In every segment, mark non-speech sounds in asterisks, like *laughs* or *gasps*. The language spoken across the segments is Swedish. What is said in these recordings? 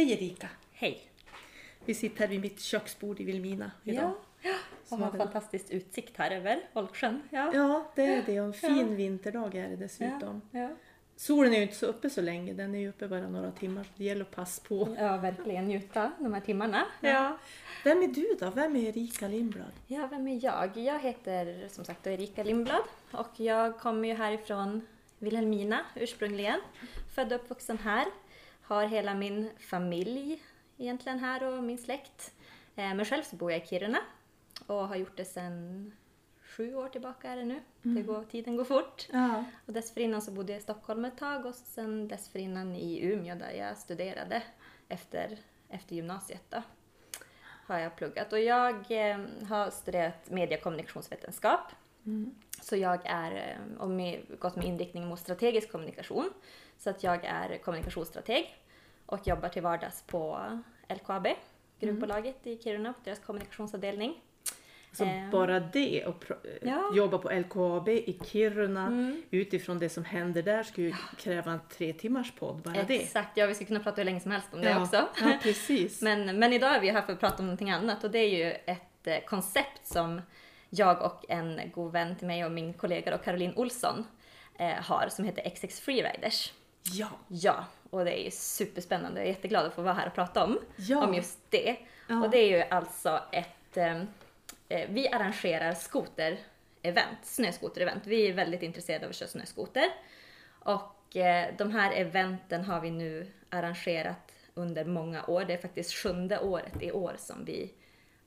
Hej Erika! Hej! Vi sitter här vid mitt köksbord i Vilmina idag. Ja, och har fantastisk utsikt här över Olksjön. Ja. Ja, det är det och en fin vinterdag är det dessutom. Ja. Solen är ju inte så uppe så länge, den är ju uppe bara några timmar. Det gäller att passa på. ja, verkligen njuta de här timmarna. Ja. Vem är du då? Vem är Erika Lindblad? Ja, vem är jag? Jag heter som sagt Erika Lindblad och jag kommer ju härifrån Vilhelmina ursprungligen. Född och uppvuxen här. Har hela min familj egentligen här och min släkt. Eh, Men själv så bor jag i Kiruna och har gjort det sedan sju år tillbaka är det nu. Det går, tiden går fort. Ja. Och dessförinnan så bodde jag i Stockholm ett tag och sen dessförinnan i Umeå där jag studerade efter, efter gymnasiet då. Har jag pluggat. Och jag eh, har studerat media Så jag är, eh, och med, gått med inriktning mot strategisk kommunikation. Så att jag är kommunikationsstrateg och jobbar till vardags på LKAB, gruvbolaget i Kiruna, på deras kommunikationsavdelning. Så Eh. bara det och pro- Ja. jobba på LKAB i Kiruna Mm. utifrån det som händer där skulle ju kräva en tre timmars podd, bara det. Exakt, ja vi skulle kunna prata hur länge som helst om det ja. också. Ja, *laughs* precis. Men, men idag är vi här för att prata om någonting annat och det är ju ett eh, koncept som jag och en god vän till mig och min kollega då, Caroline Olsson eh, har som heter XX Freeriders. Ja. Ja, och det är ju superspännande. Jag är jätteglad att få vara här och prata om, Ja. om just det. Ja. Och det är ju alltså ett... Eh, eh, vi arrangerar skoter-event, snöskoter-event. Vi är väldigt intresserade av att köra snöskoter. Och eh, de här eventen har vi nu arrangerat under många år. Det är faktiskt sjunde året i år som vi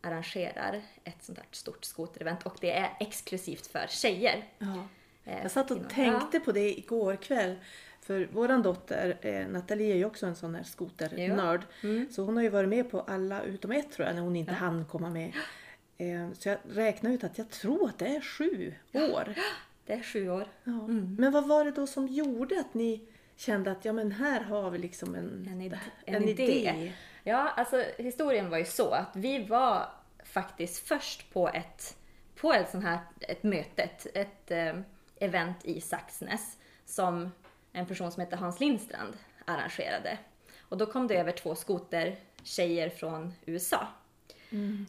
arrangerar ett sånt här stort skoterevent och det är exklusivt för tjejer. Ja. Eh, Jag satt och tänkte på det igår kväll. För våran dotter eh, Nathalie är ju också en sån här skoternörd. Mm. Så hon har ju varit med på alla utom ett tror jag när hon inte Ja. hann komma med. Eh, så jag räknade ut att jag tror att det är sju år. *gasps* Det är sju år. Ja. Mm. Men vad var det då som gjorde att ni kände att ja men här har vi liksom en, En id- en, en idé? idé. Ja, alltså historien var ju så att vi var faktiskt först på ett, på ett sånt här ett möte, ett, eh, event i Saxnäs som en person som heter Hans Lindstrand arrangerade. Och då kom det över två skotertjejer från USA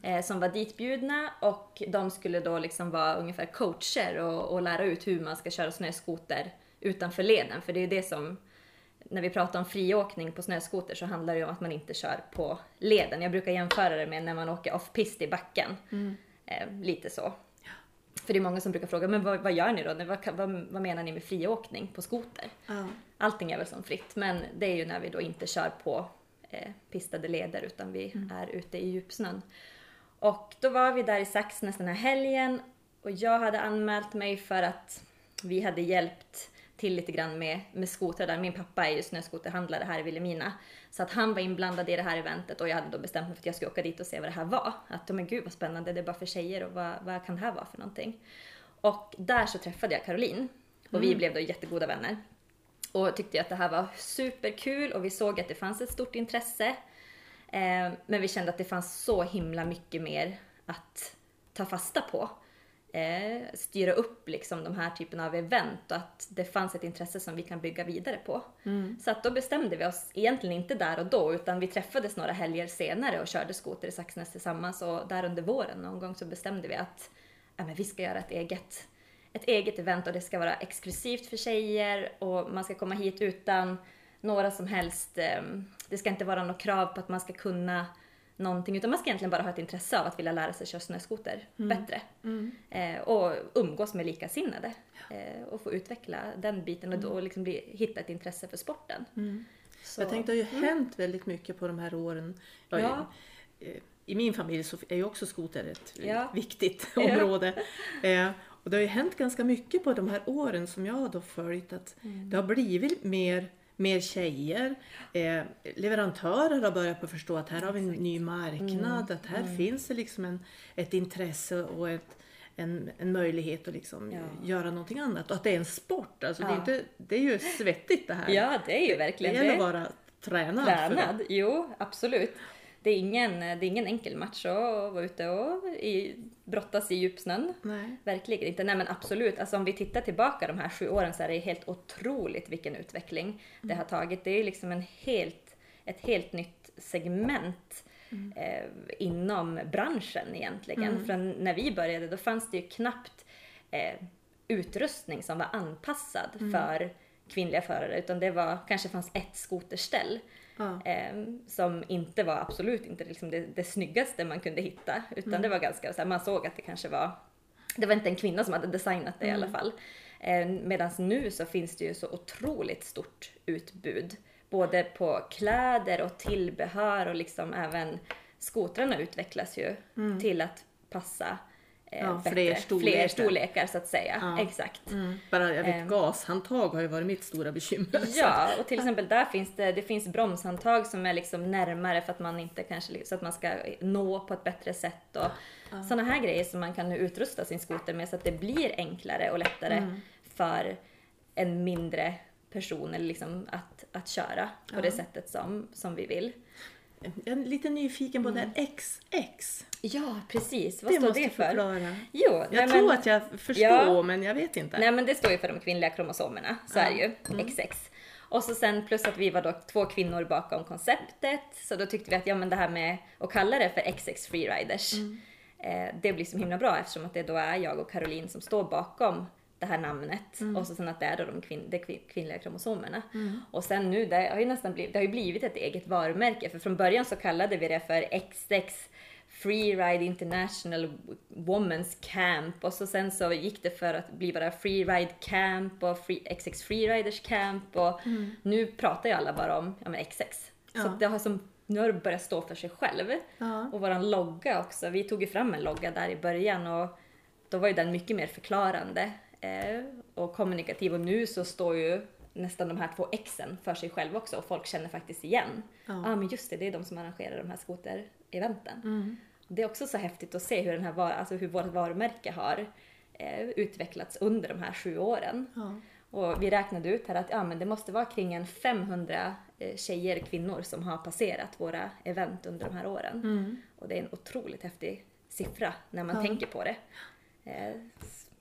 eh, som var ditbjudna och de skulle då liksom vara ungefär coacher och, och lära ut hur man ska köra snöskoter utanför leden. För det är ju det som, när vi pratar om friåkning på snöskoter så handlar det ju om att man inte kör på leden. Jag brukar jämföra det med när man åker off-pist i backen. Eh, lite så. För det är många som brukar fråga, men vad, vad gör ni då? Vad, vad, vad menar ni med friåkning på skoter? Ja. Allting är väl som fritt, men det är ju när vi då inte kör på eh, pistade leder utan vi är ute i djupsnön. Och då var vi där i Saxnäs den här helgen och jag hade anmält mig för att vi hade hjälpt till lite grann med, med skotrar där. Min pappa är ju snöskoterhandlare här i Vilhelmina. Så att han var inblandad i det här eventet och jag hade då bestämt mig för att jag skulle åka dit och se vad det här var. Att, men gud vad spännande, det är bara för tjejer och vad, vad kan det här vara för någonting? Och där så träffade jag Caroline och vi blev då jättegoda vänner. Och tyckte att det här var superkul och vi såg att det fanns ett stort intresse. Eh, men vi kände att det fanns så himla mycket mer att ta fasta på. Eh, styra upp liksom de här typen av event och att det fanns ett intresse som vi kan bygga vidare på. Så att då bestämde vi oss egentligen inte där och då utan vi träffades några helger senare och körde skoter i Saxnäs tillsammans och där under våren någon gång så bestämde vi att ja, men vi ska göra ett eget ett eget event och det ska vara exklusivt för tjejer och man ska komma hit utan några som helst, eh, det ska inte vara något krav på att man ska kunna någonting utan man ska egentligen bara ha ett intresse av att vilja lära sig köra snöskoter bättre. Eh, och umgås med likasinnade eh, och få utveckla den biten och då liksom bli, hitta ett intresse för sporten. Så, Jag tänkte det har ju hänt väldigt mycket på de här åren. Ja, Ja. i, eh, I min familj så är ju också skoter ett Ja. viktigt *laughs* område. Eh, och det har ju hänt ganska mycket på de här åren som jag har då följt. Att Mm. Det har blivit mer, mer tjejer. Eh, leverantörer har börjat på förstå att här har vi en ny marknad. Mm. Att här finns det liksom en, ett intresse och ett, en, en möjlighet att liksom Ja. göra någonting annat. Och att det är en sport. Alltså det, är Ja. inte, det är ju svettigt det här. Ja, det är ju Det verkligen gäller det. att vara tränad. det. Tränad, jo absolut. Det är ingen, det är ingen enkel match att vara ute och i, brottas i djupsnön. Nej. Verkligen inte. Nej men absolut, alltså om vi tittar tillbaka de här sju åren så är det helt otroligt vilken utveckling det har tagit. Det är liksom en helt, ett helt nytt segment eh, inom branschen egentligen. För när vi började då fanns det ju knappt eh, utrustning som var anpassad för kvinnliga förare utan det var, kanske fanns ett skoterställ. Ja. Eh, som inte var absolut inte liksom det, det snyggaste man kunde hitta utan det var ganska så här, man såg att det kanske var det var inte en kvinna som hade designat det i alla fall. Eh, Medan nu så finns det ju så otroligt stort utbud. Både på kläder och tillbehör och liksom även skotrarna utvecklas ju till att passa Ja, bättre, fler storlekar. fler storlekar så att säga. Ja. Exakt. Mm. Bara, jag vet, Ehm. gashandtag har ju varit mitt stora bekymmer. Ja, och till exempel där finns det, det finns bromshandtag som är liksom närmare för att man inte kanske, så att man ska nå på ett bättre sätt och sådana här grejer som man kan nu utrusta sin skoter med så att det blir enklare och lättare för en mindre person eller liksom att, att köra på det sättet som, som vi vill. Jag är lite nyfiken på det här XX. Ja, precis. Vad Det står det för? förklara. Jo, Jag nej, tror men- att jag förstår, Ja. men jag vet inte. Nej men det står ju för de kvinnliga kromosomerna, så är det ju. Mm. XX. Och så sen plus att vi var då två kvinnor bakom konceptet, så då tyckte vi att ja men det här med att kalla det för XX Freeriders, Mm. eh, det blir så himla bra eftersom att det då är jag och Caroline som står bakom det här namnet Mm. och så sen att det är då de kvin- de kvin- kvinnliga kromosomerna. Och sen nu, det har ju nästan blivit, det har ju blivit ett eget varumärke för från början så kallade vi det för XX Freeride International Women's Camp och så sen så gick det för att bli bara Freeride Camp och free, XX Freeriders Camp och nu pratar ju alla bara om ja, men XX. Så Ja. att det har som, nu har det börjat stå för sig själv. Ja. Och våran logga också, vi tog ju fram en logga där i början och då var ju den mycket mer förklarande och kommunikativ och nu så står ju nästan de här två Xen för sig själv också och folk känner faktiskt igen. Ja ah, men just det, det är de som arrangerar de här skotereventen. Mm. Det är också så häftigt att se hur, den här, alltså hur vårt varumärke har eh, utvecklats under de här sju åren. Ja. Och vi räknade ut här att ja, men det måste vara kring en 500 eh, tjejer, kvinnor som har passerat våra event under de här åren. Mm. Och det är en otroligt häftig siffra när man Ja. tänker på det. Eh,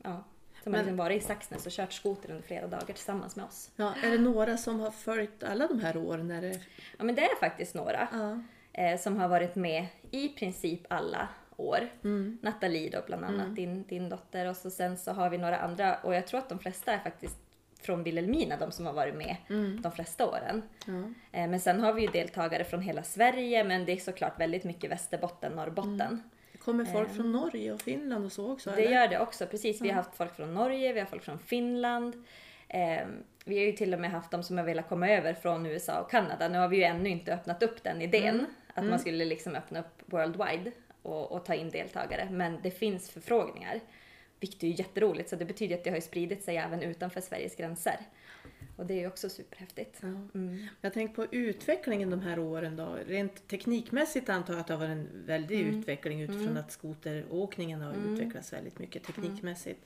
ja. Som har liksom varit i Saxnäs och kört skoter under flera dagar tillsammans med oss. Ja, är det några som har följt alla de här åren? Är det... Ja men det är faktiskt några ja. eh, som har varit med i princip alla år. Mm. Nathalie då bland annat, din, din dotter. Och så sen så har vi några andra och jag tror att de flesta är faktiskt från Vilhelmina, de som har varit med de flesta åren. Eh, Men sen har vi ju deltagare från hela Sverige, men det är såklart väldigt mycket Västerbotten, Norrbotten. Kommer folk från Norge och Finland och så också? Det eller? gör det också, precis. Vi har haft folk från Norge, vi har folk från Finland. Eh, vi har ju till och med haft de som har velat komma över från USA och Kanada. Nu har vi ju ännu inte öppnat upp den idén, att man skulle liksom öppna upp worldwide och, och ta in deltagare. Men det finns förfrågningar, vilket är ju jätteroligt. Så det betyder att det har ju spridit sig även utanför Sveriges gränser. Och det är också superhäftigt. Ja. Mm. Jag tänker på utvecklingen de här åren då. Rent teknikmässigt antar jag att det har varit en väldig Mm. utveckling utifrån att skoteråkningen har utvecklats väldigt mycket teknikmässigt.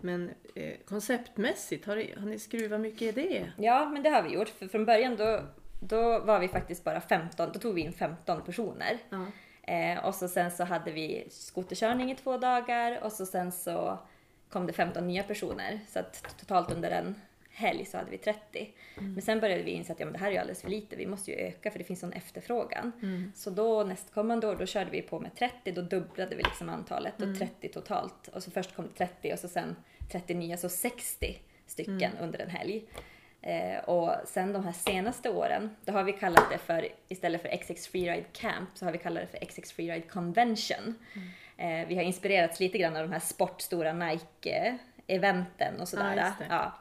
Men eh, konceptmässigt, har, ni- har ni skruvat mycket i det? Ja, men det har vi gjort. För från början då, då var vi faktiskt bara 15, då tog vi in 15 personer. Ja. Eh, och så sen så hade vi skoterkörning i två dagar och så sen så kom det 15 nya personer. Så att totalt under en helg så hade vi 30. Men sen började vi inse att ja, men det här är ju alldeles för lite, vi måste ju öka för det finns sån efterfrågan. Så då nästkommande år då körde vi på med 30, då dubblade vi liksom antalet och 30 totalt. Och så först kom det 30 och så sen 30 nya, så 60 stycken under en helg. Eh, och sen de här senaste åren, då har vi kallat det för, istället för XX Freeride Camp, så har vi kallat det för XX Freeride Convention. Eh, vi har inspirerats lite grann av de här sportstora Nike-eventen och sådär. Det. Ja.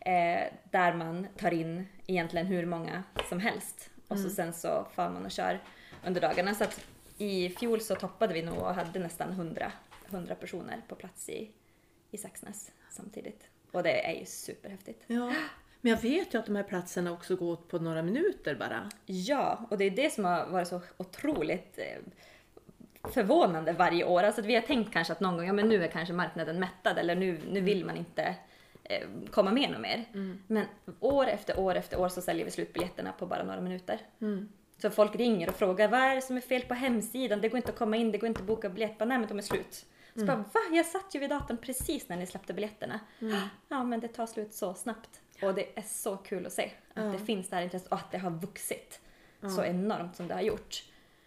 Eh, där man tar in egentligen hur många som helst. Och så sen så far man och kör under dagarna. Så att i fjol så toppade vi nog och hade nästan 100, 100 personer på plats i, i Saxnäs samtidigt. Och det är ju superhäftigt. Ja. Men jag vet ju att de här platserna också går åt på några minuter bara. Ja, och det är det som har varit så otroligt eh, förvånande varje år. Alltså vi har tänkt kanske att någon gång, ja men nu är kanske marknaden mättad eller nu, nu vill man inte komma med något mer. Men år efter år efter år så säljer vi slut biljetterna på bara några minuter. Så folk ringer och frågar vad är det som är fel på hemsidan? Det går inte att komma in, det går inte att boka biljett. Bara, Nej men de är slut. Så bara va? Jag satt ju vid datorn precis när ni släppte biljetterna. Ja men det tar slut så snabbt. Och det är så kul att se att det finns det här intresset och att det har vuxit så enormt som det har gjort.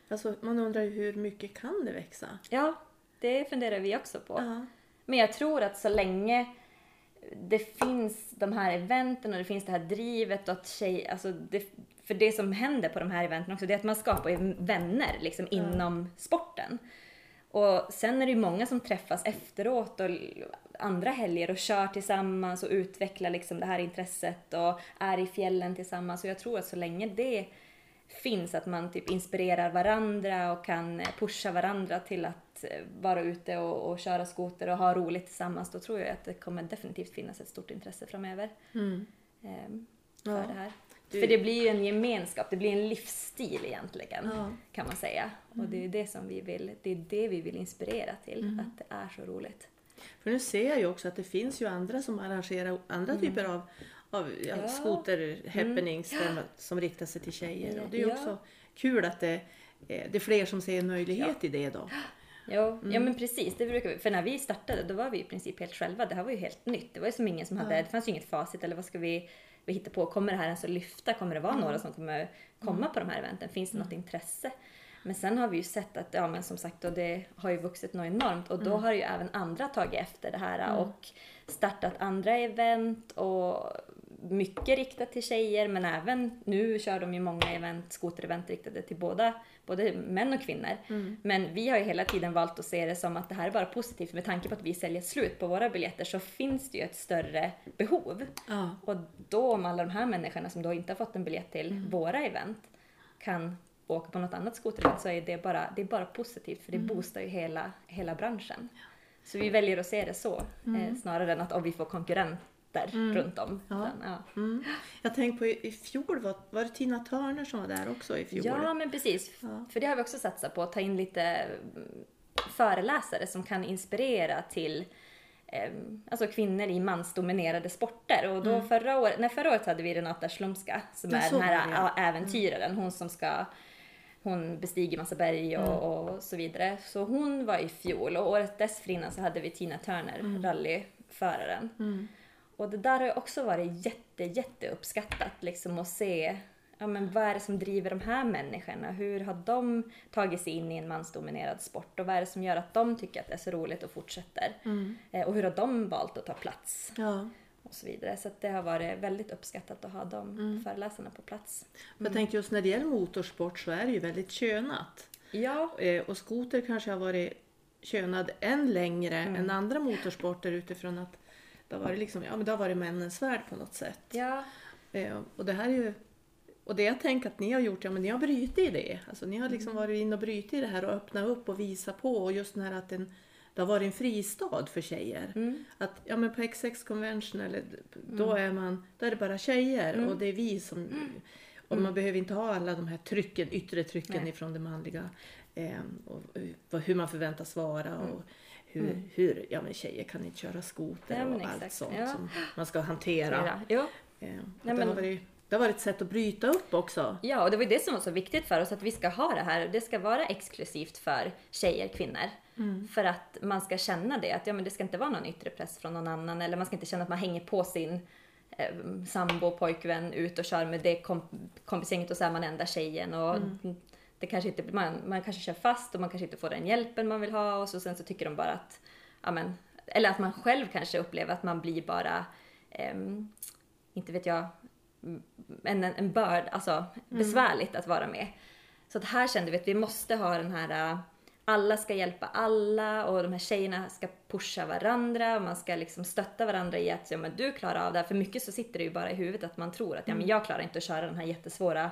Alltså, man undrar ju hur mycket kan det växa? Ja, det funderar vi också på. Men jag tror att så länge det finns de här eventen och det finns det här drivet och att tjej, alltså det, för det som händer på de här eventen också, det är att man skapar ju vänner liksom inom sporten. Och sen är det ju många som träffas efteråt och andra helger och kör tillsammans och utvecklar liksom det här intresset och är i fjällen tillsammans. Och jag tror att så länge det finns, att man typ inspirerar varandra och kan pusha varandra till att vara ute och, och köra skoter och ha roligt tillsammans, då tror jag att det kommer definitivt finnas ett stort intresse framöver Mm. ehm, för Ja. det här. Du- För det blir ju en gemenskap, det blir en livsstil egentligen, Ja. kan man säga. Och det är det som vi vill, det är det vi vill inspirera till, Mm. att det är så roligt. För nu ser jag ju också att det finns ju andra som arrangerar andra typer av, av ja, Ja. skoter-happenings man- som riktar sig till tjejer. Och det är ju Ja. också kul att det, eh, det är fler som ser en möjlighet i det då. Ja Mm. men precis, det brukar vi. För när vi startade då var vi i princip helt själva. Det här var ju helt nytt. Det var ju som ingen som hade, det fanns ju inget facit eller vad ska vi, vi hitta på? Kommer det här ens att lyfta? Kommer det vara några som kommer komma på de här eventen? Finns det något intresse? Men sen har vi ju sett att, ja men som sagt, och det har ju vuxit något enormt och då har ju även andra tagit efter det här och startat andra event och mycket riktat till tjejer men även nu kör de ju många event, skoterevent riktade till båda, både män och kvinnor. Men vi har ju hela tiden valt att se det som att det här är bara positivt med tanke på att vi säljer slut på våra biljetter så finns det ju ett större behov. Ja. Och då om alla de här människorna som då inte har fått en biljett till våra event kan åka på något annat skoterevent så är det bara, det är bara positivt för det boostar ju hela, hela branschen. Så vi väljer att se det så eh, snarare än att om vi får konkurrenter runt om. Ja. Utan, ja. Mm. Jag tänkte på i, i fjol, var, var det Tina Turner som var där också i fjol? Ja, men precis. Ja. För det har vi också satsat på, att ta in lite mm, föreläsare som kan inspirera till eh, alltså kvinnor i mansdominerade sporter. Och då förra, året, nej, förra året hade vi Renata Slumska som Mm. Är den här det, ä- äventyraren, hon som ska hon bestiger massa berg och, Mm. och så vidare. Så hon var i fjol och året dessförinnan så hade vi Tina Turner, Mm. rallyföraren. Och det där har också varit jätte, jätte uppskattat liksom att se ja, men vad är det som driver de här människorna? Hur har de tagit sig in i en mansdominerad sport? Och vad är det som gör att de tycker att det är så roligt och fortsätter? Eh, och hur har de valt att ta plats? Ja. Och så vidare. Så det har varit väldigt uppskattat att ha de föreläsarna på plats. Jag tänkte just när det gäller motorsport så är det ju väldigt könat. Ja, Eh, och skoter kanske har varit könad än längre än andra motorsporter utifrån att det har varit, liksom, ja, men det har varit männens värld på något sätt. ja, Eh, och det här är ju och det jag tänker att ni har gjort, ja men ni har brutit i det. Alltså ni har liksom Mm. varit in och brutit i det här och öppnat upp och visat på och just den här att en, det har varit en fristad för tjejer. Mm. Att ja men på X6 Convention eller då är man, då är det bara tjejer Mm. och det är vi som och man behöver inte ha alla de här trycken, yttre trycken Nej. ifrån det manliga. Eh, och vad- hur man förväntas vara och hur, Mm. hur ja men tjejer kan inte köra skoter Ja, men och allt sånt Ja. som man ska hantera. Jo. Eh, Nej, det, men- har varit, det har varit ett sätt att bryta upp också. Ja, och det var ju det som var så viktigt för oss, att vi ska ha det här. Det ska vara exklusivt för tjejer, kvinnor. För att man ska känna det, att ja, men det ska inte vara någon yttre press från någon annan. Eller man ska inte känna att man hänger på sin eh, sambo, pojkvän ut och kör med det komp- kompisgänget och så är man enda tjejen. Och det kanske inte, man, man kanske kör fast och man kanske inte får den hjälpen man vill ha och så, sen så tycker de bara att, ja men, eller att man själv kanske upplever att man blir bara, ehm, inte vet jag, en, en börd, alltså besvärligt att vara med. Så att här kände vi att vi måste ha den här, alla ska hjälpa alla och de här tjejerna ska pusha varandra och man ska liksom stötta varandra i att ja, men du klarar av det här. För mycket så sitter det ju bara i huvudet att man tror att ja, men jag klarar inte att köra den här jättesvåra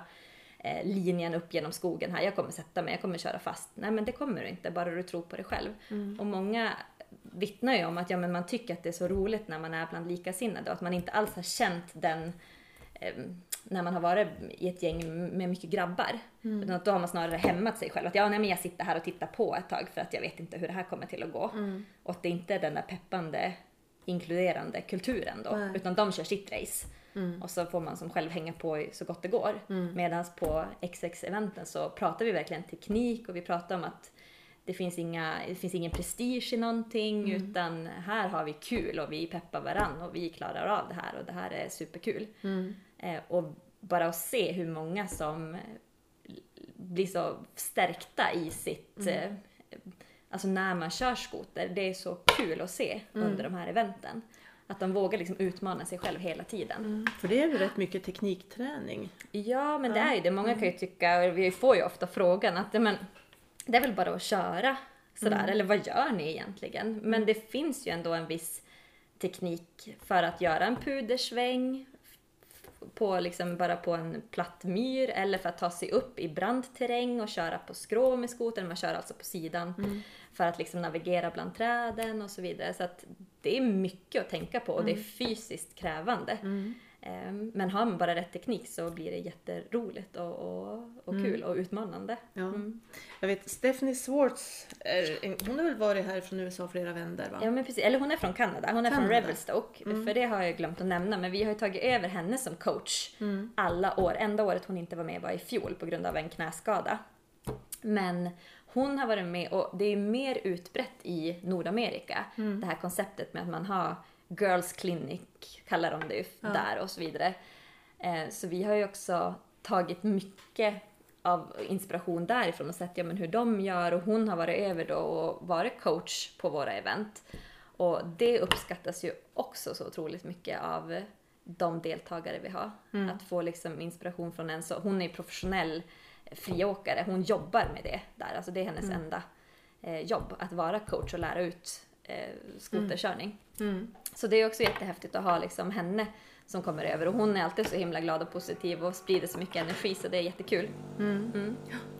eh, linjen upp genom skogen här. Jag kommer sätta mig, jag kommer köra fast. Nej men det kommer du inte, bara du tror på dig själv. Och många vittnar ju om att ja, men man tycker att det är så roligt när man är bland likasinnade och att man inte alls har känt den eh, när man har varit i ett gäng med mycket grabbar. Utan att då har man snarare hämmat sig själv. Att ja, nej, men jag sitter här och tittar på ett tag för att jag vet inte hur det här kommer till att gå. Och att det inte är den där peppande, inkluderande kulturen då. Nej. Utan de kör sitt race. Och så får man som själv hänga på så gott det går. Medan på XX-eventen så pratar vi verkligen teknik och vi pratar om att det finns, inga, det finns ingen prestige i någonting utan här har vi kul och vi peppar varann och vi klarar av det här och det här är superkul. Eh, och bara att se hur många som blir så stärkta i sitt, eh, alltså när man kör skoter. Det är så kul att se under de här eventen. Att de vågar liksom utmana sig själv hela tiden. För det är ju rätt mycket teknikträning. Ja, men det är ju det. Många kan ju tycka, och vi får ju ofta frågan att men, det är väl bara att köra sådär, eller vad gör ni egentligen? Men det finns ju ändå en viss teknik för att göra en pudersväng på liksom bara på en platt myr eller för att ta sig upp i brant terräng och köra på skrå med skotern. Man kör alltså på sidan för att liksom navigera bland träden och så vidare. Så att det är mycket att tänka på och det är fysiskt krävande. Ehm, Men har man bara rätt teknik så blir det jätteroligt och, och, och kul och utmanande. Ja. Jag vet Stephanie Swartz, är, hon har väl varit här från USA flera vändor va? Ja men precis, eller hon är från Kanada, hon är från Kanada. Revelstoke. För det har jag glömt att nämna, men vi har ju tagit över henne som coach alla år. Enda året hon inte var med var i fjol på grund av en knäskada. Men hon har varit med och det är mer utbrett i Nordamerika. Det här konceptet med att man har Girls Clinic, kallar de det ju där och så vidare. Eh, Så vi har ju också tagit mycket av inspiration därifrån och sett ja, men hur de gör och hon har varit över då och varit coach på våra event. Och det uppskattas ju också så otroligt mycket av de deltagare vi har. Att få liksom inspiration från en så, hon är ju professionell friåkare, hon jobbar med det där, alltså det är hennes enda eh, jobb, att vara coach och lära ut eh, skoterkörning. Mm. Så det är också jättehäftigt att ha liksom henne som kommer över och hon är alltid så himla glad och positiv och sprider så mycket energi så det är jättekul.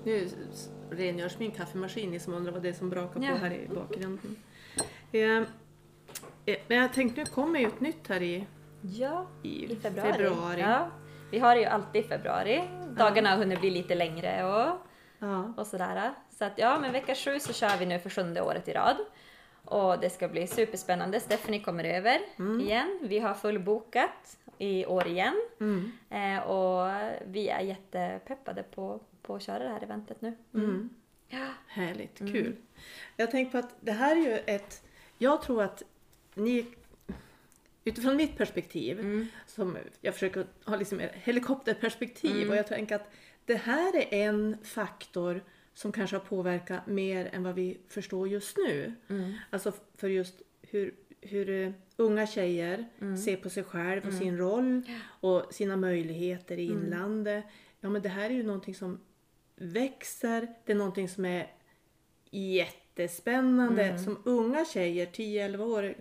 Nu s- rengörs min kaffemaskin, ni som undrar vad det är som brakar Ja. på här i bakgrunden. Eh, eh, men jag tänkte nu kommer ju ett nytt här i, Ja, i, i februari. februari. Ja, vi har det ju alltid i februari. Dagarna har hunnit bli lite längre och, Ja. och sådär. Så att ja, men vecka sju så kör vi nu för sjunde året i rad. Och det ska bli superspännande. Stephanie kommer över igen. Vi har fullbokat i år igen. Mm. Eh, och vi är jättepeppade på, på att köra det här eventet nu. Mm. Ja. Härligt, kul. Jag tänker på att det här är ju ett... Jag tror att ni... Utifrån mitt perspektiv, som jag försöker ha liksom ett helikopterperspektiv och jag tänker att det här är en faktor som kanske har påverkat mer än vad vi förstår just nu. Alltså för just hur, hur eh, unga tjejer ser på sig själv och sin roll och sina möjligheter i inlandet. Ja men det här är ju någonting som växer, det är någonting som är jättespännande. Mm. Som unga tjejer, 10-11 år,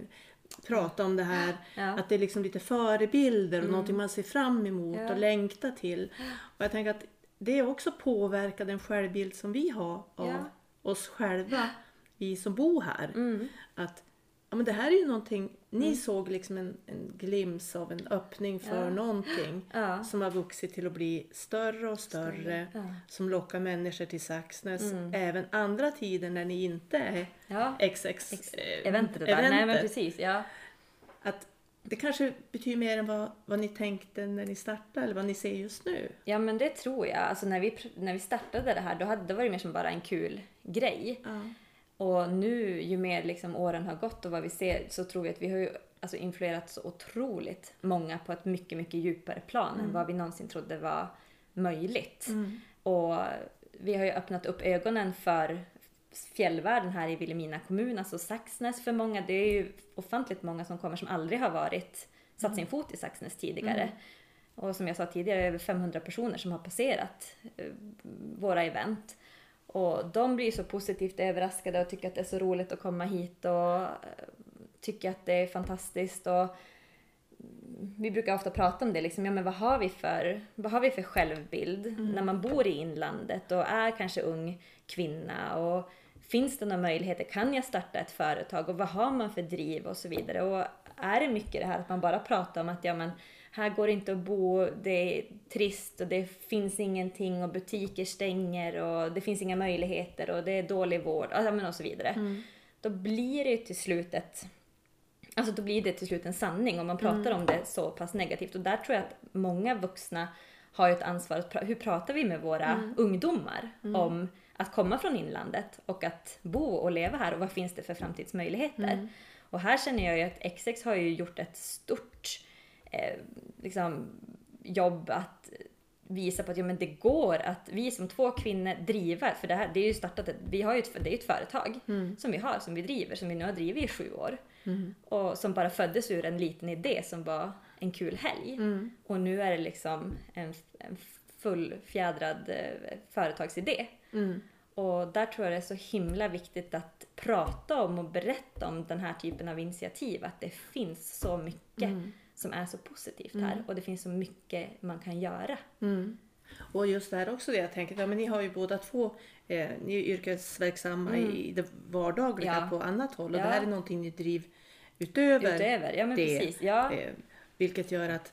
prata om det här. Ja. Mm. Att det är liksom lite förebilder och någonting man ser fram emot Ja. och längtar till. Och jag tänker att det också påverkar den självbild som vi har av Ja. oss själva, vi som bor här. Mm. Att ja, men det här är ju någonting, ni såg liksom en, en glims av en öppning för Ja. någonting Ja. som har vuxit till att bli större och större. Ja. Som lockar människor till Saxnäs. Mm. Även andra tider när ni inte är Ja. XX Ex- eh, Eventet. Nej men precis, ja. Att det kanske betyder mer än vad, vad ni tänkte när ni startade eller vad ni ser just nu. Ja men det tror jag. Alltså när vi, när vi startade det här då hade det varit mer som bara en kul grej. Och nu ju mer liksom åren har gått och vad vi ser så tror vi att vi har ju alltså influerat så otroligt många på ett mycket, mycket djupare plan än vad vi någonsin trodde var möjligt. Och vi har ju öppnat upp ögonen för fjällvärlden här i Vilhelmina kommun, alltså Saxnäs för många. Det är ju ofantligt många som kommer som aldrig har varit, satt sin fot i Saxnäs tidigare. Och som jag sa tidigare, över 500 personer som har passerat eh, våra event. Och de blir så positivt överraskade och tycker att det är så roligt att komma hit och eh, tycker att det är fantastiskt. Och vi brukar ofta prata om det, liksom, ja, men vad, har vi för, vad har vi för självbild när man bor i inlandet och är kanske ung kvinna? Och finns det några möjligheter? Kan jag starta ett företag? Och vad har man för driv och så vidare? Och är det mycket det här att man bara pratar om att ja, men, här går det inte att bo, det är trist och det finns ingenting och butiker stänger och det finns inga möjligheter och det är dålig vård men och så vidare. Då blir det till slut ett Alltså då blir det till slut en sanning om man pratar om det så pass negativt. Och där tror jag att många vuxna har ett ansvar. Att pra- hur pratar vi med våra ungdomar om att komma från inlandet och att bo och leva här och vad finns det för framtidsmöjligheter? Och här känner jag ju att XX har ju gjort ett stort eh, liksom, jobb att visa på att ja, men det går att vi som två kvinnor driver, för det här det är ju startat, ett, vi har ju ett, det är ett företag som vi har, som vi driver, som vi nu har drivit i sju år. Och som bara föddes ur en liten idé som var en kul helg. Och nu är det liksom en, en fullfjädrad eh, företagsidé. Och där tror jag det är så himla viktigt att prata om och berätta om den här typen av initiativ. Att det finns så mycket som är så positivt här och det finns så mycket man kan göra. Och just det här också det jag tänker, ja, men ni har ju båda två, eh, ni är yrkesverksamma i det vardagliga Mm. Ja. på annat håll och Ja. det här är någonting ni driver utöver, Utöver, ja men det. precis. Ja. Eh, vilket gör att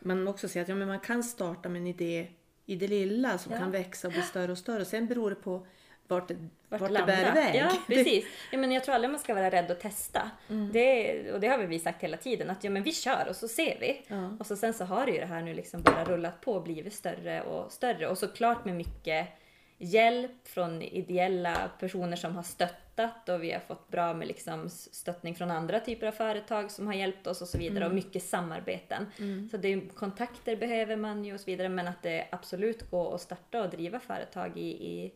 man också ser att ja, men man kan starta med en idé i det lilla som Ja. kan växa och bli större och större. Sen beror det på vart det, vart Vart det bär iväg. Ja, *laughs* precis. Ja, men jag tror aldrig man ska vara rädd att testa. Mm. Det, och det har vi sagt hela tiden, att ja, men vi kör och så ser vi. Ja. Och så sen så har det ju det här nu liksom bara rullat på och blivit större och större. Och såklart med mycket hjälp från ideella personer som har stöttat och vi har fått bra med liksom stöttning från andra typer av företag som har hjälpt oss och så vidare och mycket samarbeten. Så det är, kontakter behöver man ju och så vidare men att det absolut går att starta och driva företag i, i,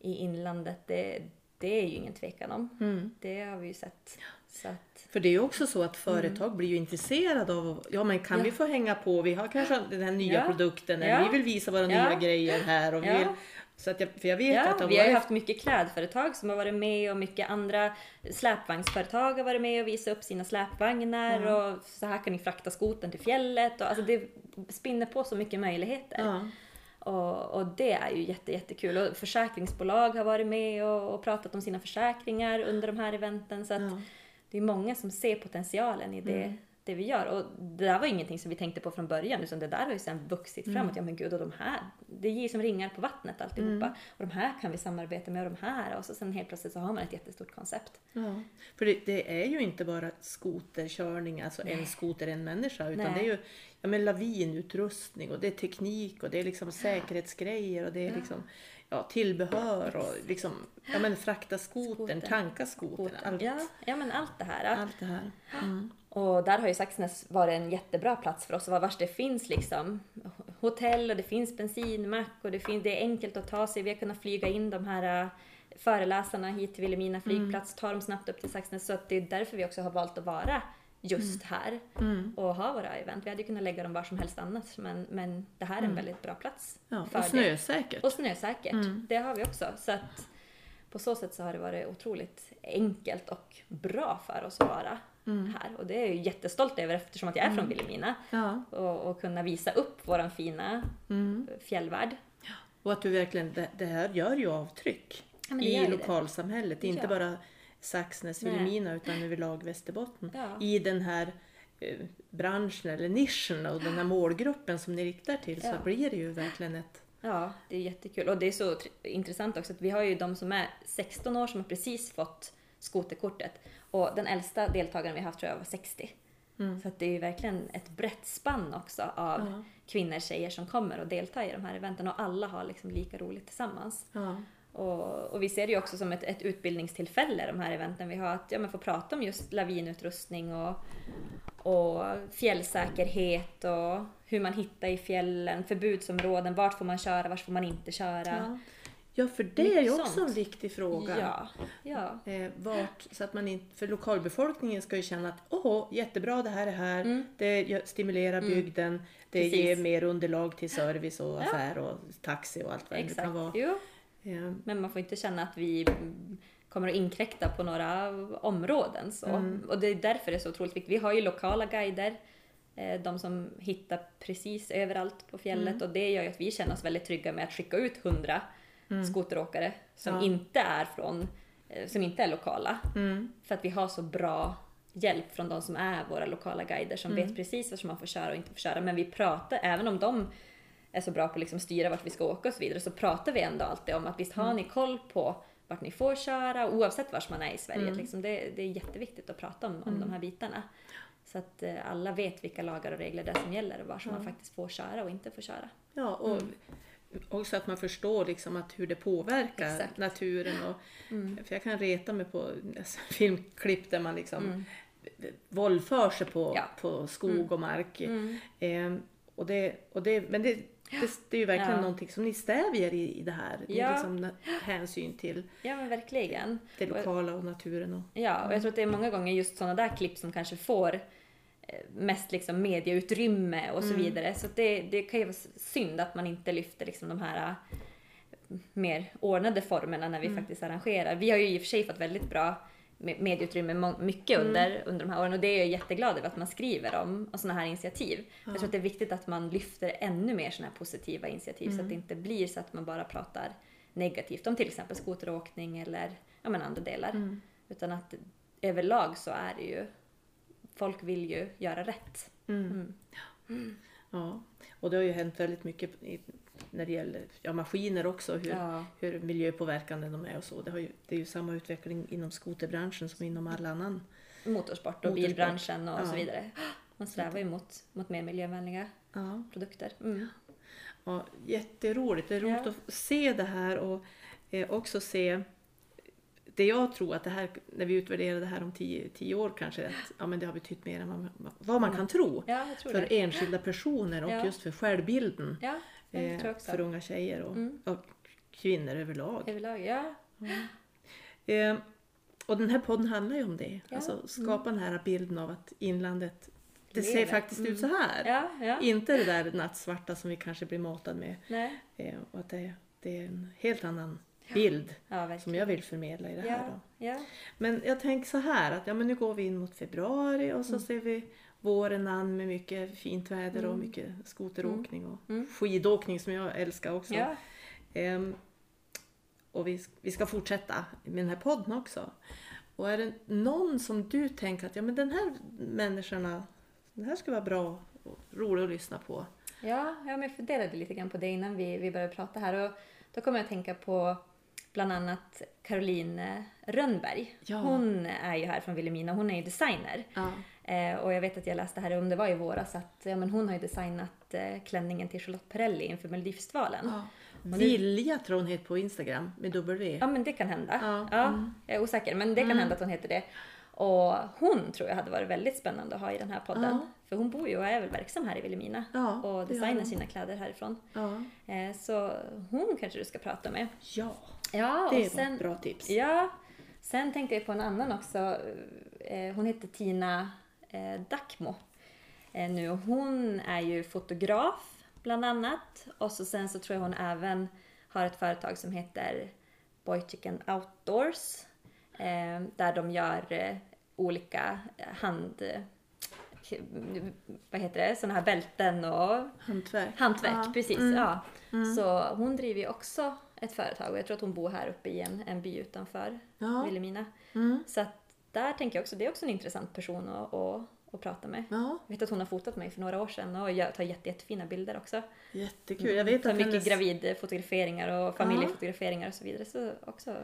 i inlandet det, det är ju ingen tvekan om. Mm. Det har vi ju sett. Så att, För det är ju också så att företag blir ju intresserade av, ja men kan Ja. vi få hänga på, vi har kanske den här nya Ja. produkten, eller Ja. vi vill visa våra nya grejer här. Och vi vill, så att jag, för jag vet Ja, att har vi har ju haft mycket klädföretag som har varit med och mycket andra släpvagnsföretag har varit med och visat upp sina släpvagnar och så här kan ni frakta skoten till fjället. Och, alltså det spinner på så mycket möjligheter. Ja. Och, och det är ju jätte, jättekul. Och försäkringsbolag har varit med och, och pratat om sina försäkringar under de här eventen. Så att Ja. det är många som ser potentialen i det, det vi gör. Och det där var ingenting som vi tänkte på från början, utan det där har ju sen vuxit framåt. Ja men gud, och de här, det ger som ringar på vattnet alltihopa. Och de här kan vi samarbeta med och de här. Och så sen helt plötsligt så har man ett jättestort koncept. Ja. För det, det är ju inte bara skoterkörning, alltså en skoter, en människa, utan Nej. det är ju ja, men lavinutrustning och det är teknik och det är liksom säkerhetsgrejer och det är liksom ja, tillbehör och liksom, ja men frakta Skotern. tanka skotern, allt, Ja, ja, men allt det här. allt det här. Mm. Och där har ju Saxnäs varit en jättebra plats för oss. Vars det finns liksom hotell och det finns bensinmack och det, finns, det är enkelt att ta sig. Vi har kunnat flyga in de här äh, föreläsarna hit till Vilhelmina flygplats, ta dem snabbt upp till Saxnäs. Så att det är därför vi också har valt att vara just här Mm. och ha våra event. Vi hade ju kunnat lägga dem var som helst annars men, men det här är en väldigt bra plats. Ja, och det. snösäkert. Och snösäkert. Det har vi också. Så att på så sätt så har det varit otroligt enkelt och bra för oss att vara här. Och det är jag ju jättestolt över eftersom att jag är från Vilhelmina. Ja. Och, och kunna visa upp våran fina Mm. fjällvärld. Och att du verkligen, det, det här gör ju avtryck Ja, i lokalsamhället. Inte Ja. bara Saxnäs. Vilhelmina utan överlag Västerbotten. Ja. I den här eh, branschen eller nischen och den här målgruppen som ni riktar till så blir det ju verkligen ett... Ja, det är jättekul. Och det är så tr- intressant också att vi har ju de som är 16 år som har precis fått skoterkortet. Och den äldsta deltagaren vi har haft tror jag var 60. Så att det är ju verkligen ett brett spann också av Ja. kvinnor, tjejer som kommer och deltar i de här eventen och alla har liksom lika roligt tillsammans. Ja. Och, och vi ser det ju också som ett, ett utbildningstillfälle de här eventen vi har, att ja, men få prata om just lavinutrustning och, och fjällsäkerhet och hur man hittar i fjällen, förbudsområden, vart får man köra, vart får man inte köra. Ja. Ja, för det är ju också sånt. en viktig fråga. Ja, ja. Eh, vart, så att man inte, för lokalbefolkningen ska ju känna att åh, jättebra det här är här, Mm. det stimulerar bygden, det Precis. ger mer underlag till service och affär och taxi och allt vad det exakt. kan vara. Jo, Eh, men man får inte känna att vi mm, kommer att inkräkta på några områden. Så. Mm. Och det är därför det är så otroligt viktigt. Vi har ju lokala guider, eh, de som hittar precis överallt på fjället Mm. och det gör ju att vi känner oss väldigt trygga med att skicka ut hundra skoteråkare som Mm. Ja. inte är från, eh, som inte är lokala. mm, För att vi har så bra hjälp från de som är våra lokala guider som Mm. vet precis vad som man får köra och inte får köra. Men vi pratar, även om de är så bra på att liksom styra vart vi ska åka och så vidare, så pratar vi ändå alltid om att visst har Mm. ni koll på vart ni får köra oavsett var man är i Sverige. Liksom det, det är jätteviktigt att prata om, om de här bitarna. Så att eh, alla vet vilka lagar och regler det är som gäller och var som man faktiskt får köra och inte får köra. Ja, och också att man förstår liksom att hur det påverkar Exakt. naturen. Och, För jag kan reta mig på alltså, *laughs* filmklipp där man liksom våldför sig på, Ja. på skog och mark. Mm. Ehm, och det, och det, men det, Det, det är ju verkligen Ja. någonting som ni stävjer i, i det här. Det är Ja. liksom hänsyn till Ja men verkligen. det lokala och naturen. Och, Ja, och jag tror att det är många gånger just sådana där klipp som kanske får eh, mest liksom medieutrymme och så Mm. vidare. Så det, det kan ju vara synd att man inte lyfter liksom de här eh, mer ordnade formerna när vi Mm. faktiskt arrangerar. Vi har ju i och för sig fått väldigt bra me- medieutrymme mycket Mm. under, under de här åren och det är jag jätteglad över att man skriver om och sådana här initiativ. Jag tror att det är viktigt att man lyfter ännu mer sådana här positiva initiativ så att det inte blir så att man bara pratar negativt om till exempel skoteråkning eller ja, men andra delar. Mm. Utan att överlag så är det ju, folk vill ju göra rätt. Mm. Ja, och det har ju hänt väldigt mycket när det gäller ja, maskiner också, hur, Ja. hur miljöpåverkande de är och så. Det, ju, det är ju samma utveckling inom skoterbranschen som inom all annan. Motorsport och Motorsport. bilbranschen och så Ja. vidare. Man strävar ju mot, mot mer miljövänliga Ja. produkter. Mm. Ja, jätteroligt. Det är roligt att se det här och eh, också se det jag tror att det här, när vi utvärderar det här om tio, tio år kanske, att ja, men det har betytt mer än vad, vad man kan tro. Ja, tror För det. enskilda personer och Ja. just för självbilden. Ja, eh, för unga tjejer och, Mm. och kvinnor överlag. Överlag, ja. Eh, och den här podden handlar ju om det. Ja. Alltså skapa den här bilden av att inlandet, det ser faktiskt ut så Mm. här. Inte det där nattsvarta som vi kanske blir matade med. Eh, och att det, det är en helt annan bild Ja, som jag vill förmedla i det här. Då. Men jag tänker så här att ja, men nu går vi in mot februari och så Mm. ser vi våren an med mycket fint väder och mycket skoteråkning och Mm. skidåkning som jag älskar också. Ehm, och vi, vi ska fortsätta med den här podden också. Och är det någon som du tänker att ja, men den här människorna, den här ska vara bra och rolig att lyssna på. Ja, ja men jag funderade lite grann på det innan vi, vi började prata här och då kommer jag att tänka på bland annat Caroline Rönnberg. Ja. Hon är ju här från Vilhelmina, hon är ju designer. Ja. Eh, och jag vet att jag läste här, om det var i våras, att ja, men hon har ju designat eh, klänningen till Charlotte Perrelli inför Melodifestivalen. Ja. Vilja tror hon heter på Instagram med W. men det kan hända. Ja, Ja, mm. Jag är osäker, men det kan hända att hon heter det. Och hon tror jag hade varit väldigt spännande att ha i den här podden. Ja. För hon bor ju och är väl verksam här i Vilhelmina. Ja, och designar sina kläder härifrån. Ja, Eh, Så hon kanske du ska prata med. ja Ja, det och var sen, ett bra tips. Ja, sen tänkte jag på en annan också. Eh, Hon heter Tina eh, Dackmo. Eh, Nu, hon är ju fotograf bland annat. Och så sen så tror jag hon även har ett företag som heter Boy Chicken Outdoors. Där de gör olika hand... Vad heter det? Sådana här bälten och Hantverk. Hantverk, Ja. precis. Mm. Ja. Så hon driver ju också ett företag och jag tror att hon bor här uppe i en, en by utanför Ja. Vilhelmina. Mm. Så att där tänker jag också, det är också en intressant person att, att, att prata med. Ja, Jag vet att hon har fotat mig för några år sedan och jag tar jätte, jättefina bilder också. jättekul. Jag vet Tar att mycket hennes, gravidfotograferingar och familjefotograferingar och så vidare. Så också,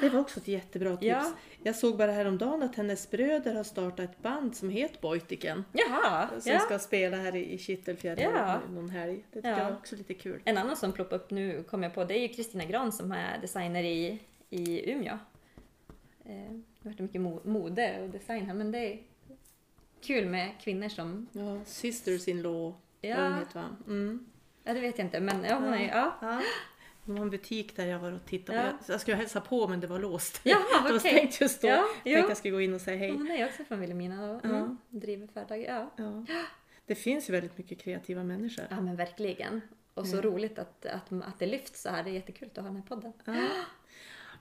det var också ett jättebra tips. Ja. Jag såg bara häromdagen att hennes bröder har startat ett band som heter Boytiken. jaha! Som Ja. ska spela här i, i Kittelfjärd Ja. någon helg. Det tycker Ja. jag är också lite kul. En annan som ploppar upp nu, kom jag på, det är ju Kristina Gran som är designer i, i Umeå. Eh, det har varit mycket mo- mode och design här, men det är kul med kvinnor som... Ja, Sisters in Law. Ja. Vad hon heter va? Mm. Ja, det vet jag inte, men ja, hon är ja. Ja. Det var en butik där jag var och tittade. Ja. Jag, jag skulle hälsa på men det var låst. Jaha, *laughs* det var stängt just då. Ja, jag jo. tänkte jag skulle gå in och säga hej. Hon är också från Vilhelmina och Ja. mm, driver företag. Ja. Ja. Det finns ju väldigt mycket kreativa människor. ja, men verkligen. Och så roligt att, att, att det lyfts så här. Det är jättekul att ha den här podden. Ja.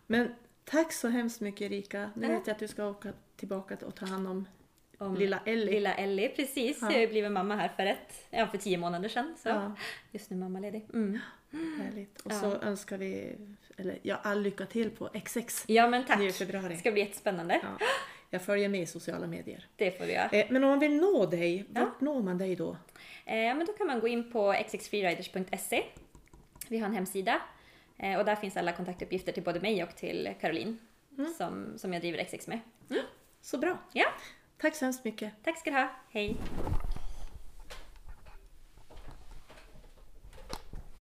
Men tack så hemskt mycket Erika. Nu Ja. vet jag att du ska åka tillbaka och ta hand om Om lilla Ellie. Lilla Ellie, precis. Ja. Jag har ju blivit mamma här för, ett, ja, för tio månader sedan. Så Ja. just nu mammaledig. Mm. Härligt. Och Ja. så önskar vi eller, ja, all lycka till på XX Ja, men tack. nu i februari. Det ska bli jättespännande. Ja. Jag följer med i sociala medier. Det får vi göra. Eh, Men om man vill nå dig, vart når man dig då? Eh, men då kan man gå in på xxfreeriders.se. Vi har en hemsida eh, och där finns alla kontaktuppgifter till både mig och till Caroline som, som jag driver XX med. Så bra. Ja, Tack så hemskt mycket. tack ska du ha. Hej!